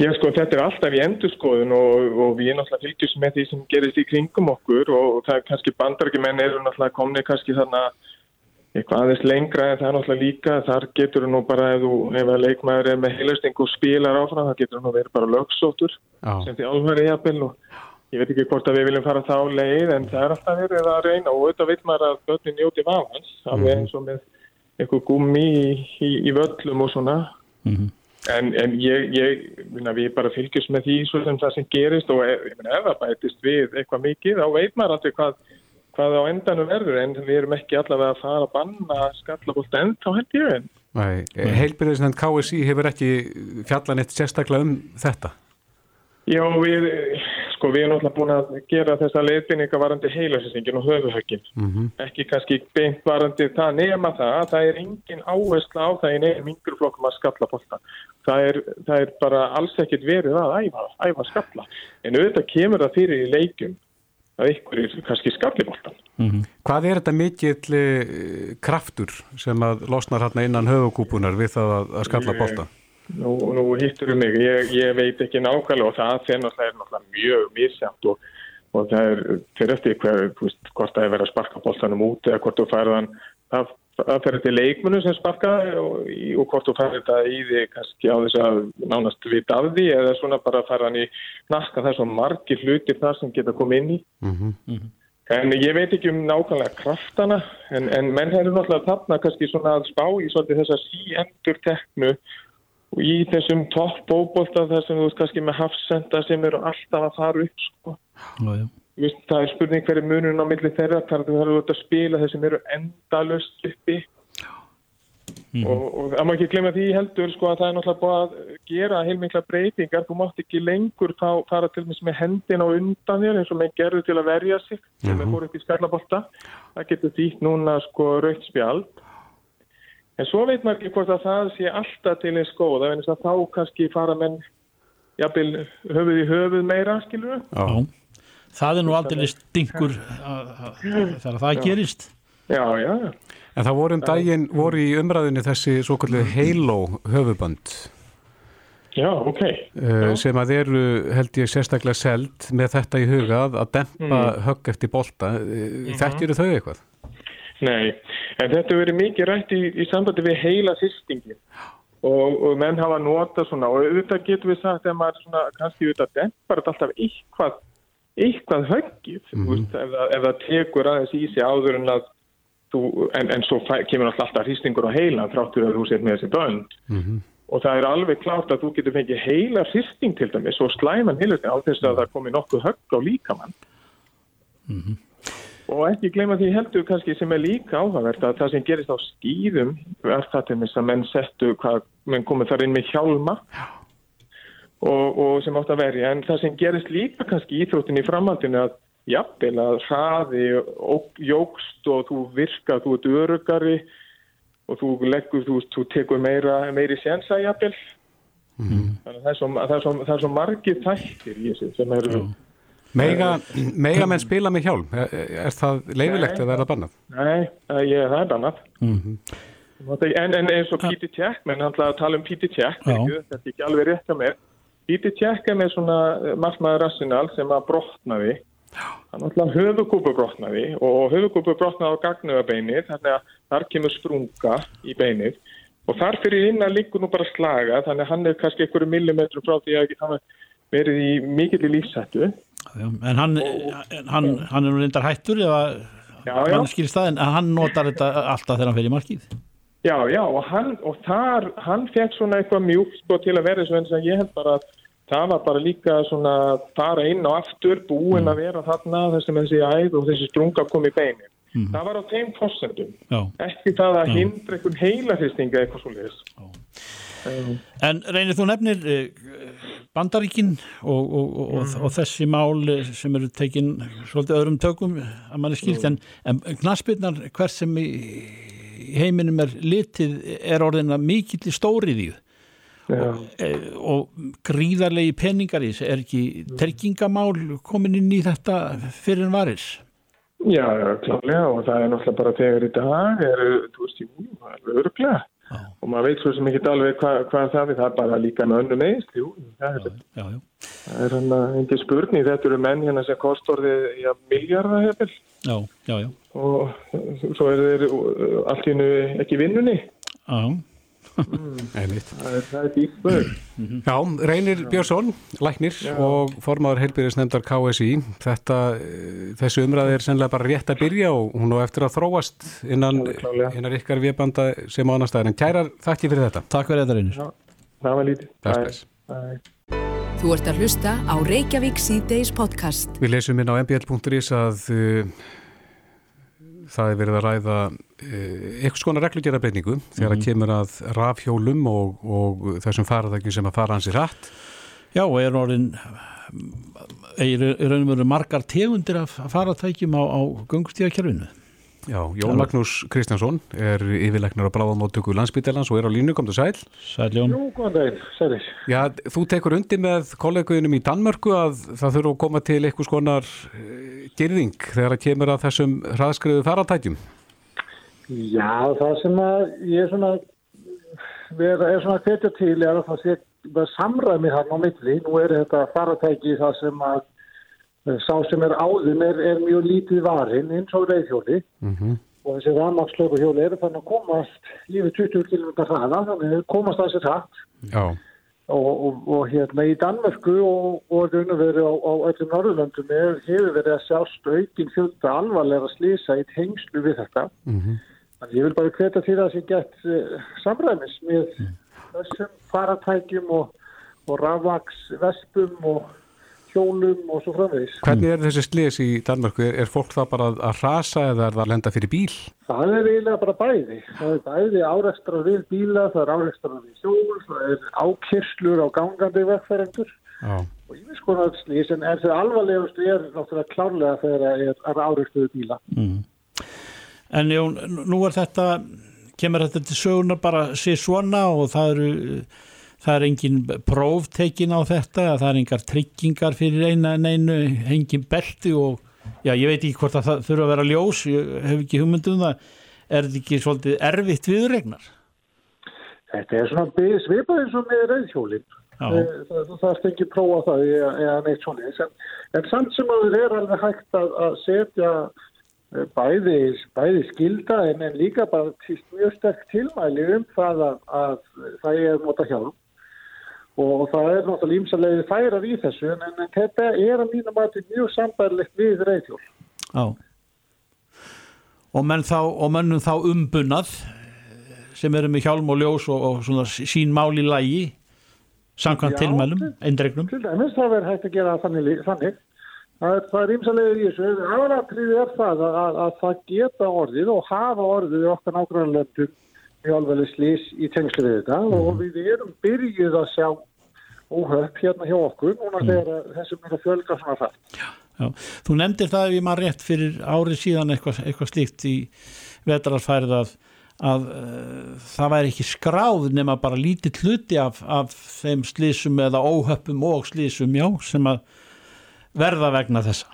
Já, sko, þetta er alltaf í endurskoðun og, og við náttúrulega fylgjum með því sem gerist í kringum okkur og það er kannski bandarækjumenn eru náttúrulega komni kannski þarna eitthvað aðeins lengra en það er náttúrulega líka, þar getur nú bara ef, þú, ef að leikmaður er með heilasting og spilar áfram, það getur nú verið bara lögsóttur Já. sem því álfæri jafnvel og ég veit ekki hvort að við viljum fara þá leið en það er alltaf verið að reyna og auðvitað veit maður að börnin njóti vafans, alveg eins og með eitthvað gummi í, í, í völlum og svona Mhm. En, en ég, ég, minna, við bara fylgjast með því svo sem það sem gerist og ef, minna, ef það bætist við eitthvað mikið þá veit maður alltaf hvað, hvað á endanum verður en við erum ekki allavega að fara að banna skallabólt enn þá held ég en. Nei, heilbyrðisnefnd KSI hefur ekki fjallan eitt sérstaklega um þetta? Já, við, sko, við erum náttúrulega búin að gera þessa leiðbynninga varandi heilasýsingin og höfuhöggin. Mm -hmm. Ekki kannski beint varandi það nema það, það er engin áhersla á það í nefnum yngur flokkum að skalla bólta. Það er, það er bara alls ekkit verið að æfa, æfa skalla. En auðvitað kemur það fyrir í leikum að ykkur er kannski skallibóltan. Mm -hmm. Hvað er þetta mikill eh, kraftur sem að losnar hérna innan höfugúpunar við það að, að skalla bólta? Nú, nú hittur um mig, ég, ég veit ekki nákvæmlega og það er náttúrulega mjög misjæmt og, og það er fyrir eftir hver, veist, hvort það er verið að sparka bóltanum út eða hvort þú færðan það, það fyrir til leikmunu sem sparka og, og hvort þú færði þetta í því kannski á þess að nánast vita af því eða svona bara færðan í nakka. Það er svo margir hlutir það sem geta komið inn í. Mm -hmm. en ég veit ekki um nákvæmlega kraftana en, en menn hefur náttúrulega þarna kannski svona að spá í svolítið þessa síendur teknu og í þessum topp bóbólta þar sem þú veist kannski með hafsenda sem eru alltaf að fara upp sko. Já. Veist, það er spurning hverju munun á milli þeirra þar þú þarf að spila þeir sem eru endalust uppi mm. og, og það má ekki glemja því heldur sko að það er náttúrulega búið að gera heilmikla breytingar, þú mátt ekki lengur þá fara til og með hendin á undan þér eins og með gerður til að verja sig sem er fór upp í skallabólta það getur dýtt núna sko raukt spjald En svo veit maður ekki hvort að það sé alltaf til eins góð, af einnig að þá kannski fara menn jafnvel höfuð í höfuð meira, skilur við? Já, það er nú aldrei stingur þegar það já. gerist. Já, já. En það voru um daginn, voru í umræðinu þessi svo kallið Halo höfubönd. Já, ok. Uh, sem að eru, held ég, sérstaklega seld með þetta í hugað að dempa mm. högg eftir bolta. Uh, mm -hmm. Þetta eru þau eitthvað? Nei, en þetta verið mikið rætt í, í sambandi við heila sýstingin og, og menn hafa nota svona og auðvitað getur við sagt að maður svona kannski auðvitað dempar þetta alltaf eitthvað, eitthvað höggið mm -hmm. ef, ef það tekur aðeins í sig áður en að þú, en, en svo fæ, kemur alltaf hýstingur á heila þráttur að þú set með þessi bönd mm -hmm. og það er alveg klárt að þú getur fengið heila hýsting til dæmis og slæman heilustin á þess að það komi nokkuð högg á líkamann. Mhm. Mm Og ekki gleyma því heldur kannski sem er líka áhagvert að það sem gerist á skýðum er það til þess að menn settu hvað, menn komið þar inn með hjálma og, og sem átt að verja en það sem gerist líka kannski Íþróttin í framhaldinu að jafnvel að hraði og jógst og þú virka, þú ert örugari og þú leggur, þú, þú tekur meira, meiri sénsa jafnvel mm. þannig að það er svo, svo, svo margir þættir í þessu sem eru mm. Mega, mega menn spila með hjálm, er, er það leifilegt eða er það bannað? Nei, ég, það er bannað. Mm -hmm. en, en eins og Píti Tjekk, menn hann hlaði að tala um Píti Tjekk, þetta er ekki alveg rétt að mér. Píti Tjekk er með svona margmaður rassinal sem að brotnaði, hann hlaði höfugúpu brotnaði og höfugúpu brotnaði á gagnuðabeinið, þannig að þar kemur sprunga í beinið og þar fyrir inn að líka nú bara slaga, þannig að hann er kannski einhverju millimetru frá því að hann verið í mikill í lífsættu En hann, hann, hann er nú reyndar hættur eða hann skilst það en hann notar þetta alltaf þegar hann fyrir markið. Já, já og hann og þar, hann fekk svona eitthvað mjúkt sko til að vera eins og ég held bara að það var bara líka svona fara inn og aftur búin mm. að vera þarna þessum þessi æð og þessi strunga kom í beinin mm. það var á þeim fórsendum ekki það að hindra einhvern heila hristinga eitthvað svo leiðis En reynir þú nefnir eh, bandaríkin og, og, og, mm. og þessi mál sem eru tekin svolítið öðrum tökum að mann er skilt mm. en, en knaspirnar hver sem í, heiminum er litið er orðina mikill í stórið í e, og gríðarlegi peningar í þessu er ekki terkingamál komin inn í þetta fyrir en varis? Já, klálega og það er náttúrulega bara þegar í dag er, þú veist, jú, það er öruglega Já. og maður veit svo sem ekki alveg hvað hva það er, það er bara líka með önnu jú, það er, er hann að engi spurning, þetta eru menn hérna sem kostor því að miljardar hefur og svo er þeir allt í hennu ekki vinnunni. Já. Það er dýrt spöð Já, Reynir Björnsson læknir Já. og formáður heilbyrðisnefndar KSI þetta, eh, þessu umræði er sennilega bara rétt að byrja og hún á eftir að þróast innan, innan ykkar viðbanda sem á annar staðar en kærar, þakki fyrir þetta. Takk fyrir þetta Reynir. Það var lítið. Þú ert að hlusta á Reykjavík C-Days podcast. Við lesum inn á mbl.is að uh, það er verið að ræða uh, eitthvað skona reglugjörabreiningu þegar að kemur að rafhjólum og, og þessum faratækjum sem að fara hans í rætt. Já, og er orðin er, raun og veru margar tegundir af faratækjum á, á gungustíðakerfinu. Já, Jón Magnús Kristjánsson er yfirleiknar á bráðamóttöku landsbytjarlands og er á línu, kom til sæl. Sæl Jón. Jú, góðan daginn, sælir. Já, þú tekur undir með kolleguðinum í Danmörku að það þurfa að koma til eitthvað skonar gerðing þegar að kemur að þessum hraðskriðu faratækjum. Já, það sem að ég er svona, vera, er svona hvetja til er að það sé samræmi hann á milli. Nú er þetta faratæki það sem að sá sem er áðum er, er mjög lítið varinn eins og reyðhjóli Mm -hmm. og þessi rafmagnslöku hjóli eru þannig að komast yfir 20 km hraða þannig að komast þessi hratt. Já, og, og, og hérna í Danmörku og, og raun og veru á, á öllum Norðurlöndum er, hefur verið að sjást aukin fjölda alvarlega slýsa í tengslu við þetta. Mm Þannig ég vil bara hveta til að það sé gett uh, samræmis með þessum faratækjum og, og rafvaksvespum og hjólum og svo framvegis. Hvernig er þessi slis í Danmörku? Er, er fólk það bara að rasa eða er það að lenda fyrir bíl? Það er eiginlega bara bæði. Það er bæði áreikstrar við bíla, það er áreikstrar við hjól, það er ákyrslur á gangandi vegfærendur Já. og ég veist konar slís en það alvarlegustu er náttúrulega klárlega þegar það er, er áreikstuðu bíla. Mm. En Jón, nú er þetta, kemur þetta til söguna bara sé svona og það eru, það er engin próftekin á þetta, það er engar tryggingar fyrir eina en einu, engin belti og já, ég veit ekki hvort að það þurfa að vera ljós, ég hef ekki hugmyndum það, er þetta ekki svolítið erfitt viðregnar? Þetta er svona svipað eins og með reyðhjólinn. Já. Eh, Það, er ekki prófa það eða, neitt svona. En, en samt sem að það er alveg hægt að, að setja bæði, bæði skilda en, en líka bara til mjög sterk tilmæli um það að, að það er nota hjálp. Og það er náttúrulega ímsalegið færar í þessu en, en þetta er að mínu mati mjög sambærlegt við reyðhjól. Já. Og, menn þá, og mennum þá umbunnað sem eru með hjálm og ljós og, og svona sín mál í lægi samkvæmt tilmælum, til- eindregnum. Til dæmis það verður hægt að gera þannig. þannig. Það er, það ímsalegið í þessu. Aðalatriði er það að, að, að það geta orðið og hafa orðið í okkar nágrannlöndum í alveg slís í tengslu við þetta og við erum byrjuð að sjá óhöpp hérna hjá okkur núna þegar að þessum er að fjölga svona það. Já. Þú nefndir það ef ég maður rétt fyrir árið síðan eitthvað, eitthvað slíkt í vetrarfærið að, að uh, það væri ekki skráð nema bara lítið hluti af, af þeim slísum eða óhöppum og slísum já, sem að verða vegna þessa.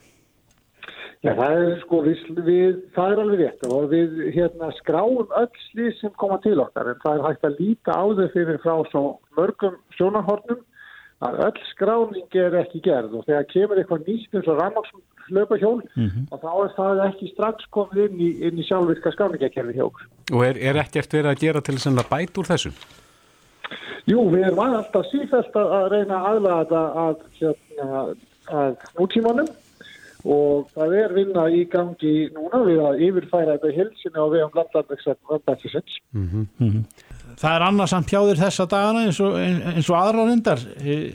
Já, það er sko, við, við, það er alveg rétt og við hérna skráum öll slís sem koma til okkar en það er hægt að líta á þau fyrir frá svo mörgum sjónarhornum að öll skráning er ekki gerð og þegar kemur eitthvað nýtt eins og rammakshlöpahjól Mhm. og þá er það ekki strax komið inn í, inn í sjálfvirka skráningakerfi hjá okkur. Og er, er ekkert verið að gera til þess að bæta úr þessu? Jú, við erum alltaf sífælt að að reyna að aðlaga þetta að, hérna, að nútímanum. Og það er vinna í gangi núna við að yfirfæra þetta hilsinu og við um landlandvegsvöndbættisins. Það er annars samt hjá þér þessa dagana eins og, eins og aðra reyndar eh,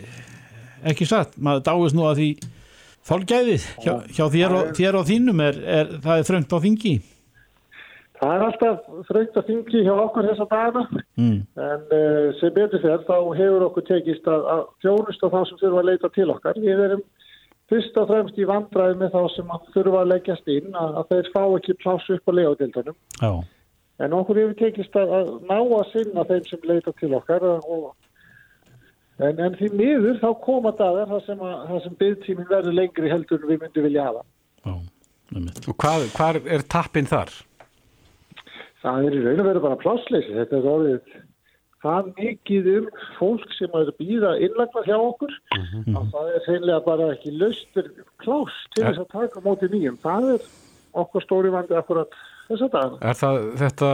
ekki satt, maður dáist nú að því þolgæðið hjá, hjá þér, og, þér og þínum er, er það er þröngt á þingi. Það er alltaf þröngt að þingi hjá okkur þessa dagana. Mm. en uh, sem betur fyrir þá hefur okkur tekist að, að þjónust á þá sem þurfa að leita til okkar. Við erum fyrst og fremst í vandræði með þá sem að þurfa að leggjast inn að, að þeir fá ekki pláss upp á legadildunum. Já, En okkur hefur tekist að, að ná að sinna þeim sem leita til okkar og En, en því miður þá koma dagar þar sem, að- þar sem byggtíminn verður lengri heldur en við myndum vilja hafa. já, einmitt. Og hvað, hvað er tappin þar? Það er í raun og veru bara plássleysi. Þetta er orðið það mikið um fólk sem er að býða innlagnar hjá okkur að það er seinlega bara ekki laustur klás til þess að taka móti nýjum. Það er okkur stóri vandi akkurat þess að dagana. Er það þetta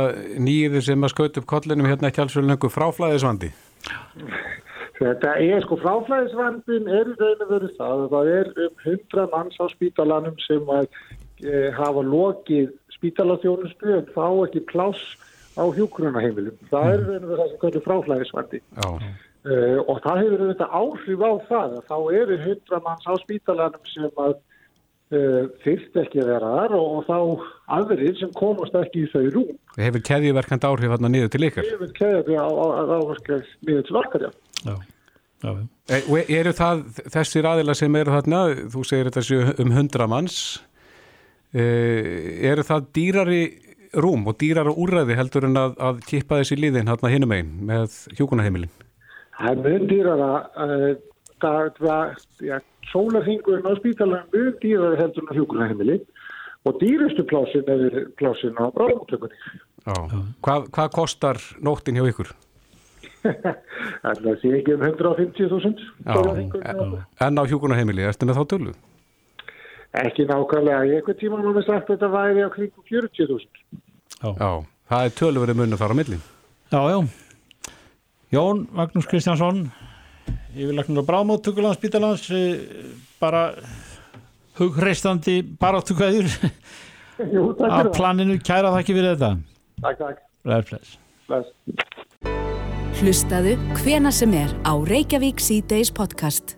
nýðið sem að skaut upp kollinum hérna ekki alls vel lengur fráflæðisvandi? Þetta er sko fráflæðisvandin er í raun og veru það. Það er um 100 manns á spítalanum sem að e, hafa lokið spítalaþjónustu en fá ekki pláss á hjúkrunaheimilum. Það er og veru það sem kvöldur fráflæðisvandi. Uh, og það hefur þetta áhrif á það að þá eru hundra manns á spítalanum sem að uh, fyrst ekki vera þar og, og þá aðrir sem komast ekki í þau rúm. Það hefur keðjuverkand áhrif hérna niður til ykkar. Það hefur keðjuverkand áhrif niður til okkar, já. Já. Já, já. E, eru það þessir aðila sem eru þarna, þú segir þetta um hundra manns, e, eru það dýrari rúm og dýrara úrræði heldur en að, að kippa þessi liðin hérna hinum einn með hjókunaheimilin? Það er mjög dýrara, uh, það var, já, sólarhingurinn á spítalega mjög dýrara heldur en hjókunaheimilin og dýrustu plásin er plásin á bráðmóttökunni. Já, hvað, hvað kostar nóttin hjá ykkur? Það sé ekki um 150.000 En á hjókunarheimili, ertu með þá tölu? Ekki nákvæmlega, í einhvern tíma má við sagt að þetta væri á kring 40.000 já. já, það er töluverið munum þar á millin Já, já. Jón Magnús Kristjánsson yfirleiknur á Brámóttökulandsbítalans bara hugreistandi baráttukvæður að planinu. Kæra það ekki fyrir þetta. Takk, takk. Ræðflæs Hlustaðu hvena sem er á Reykjavík C-Days podcast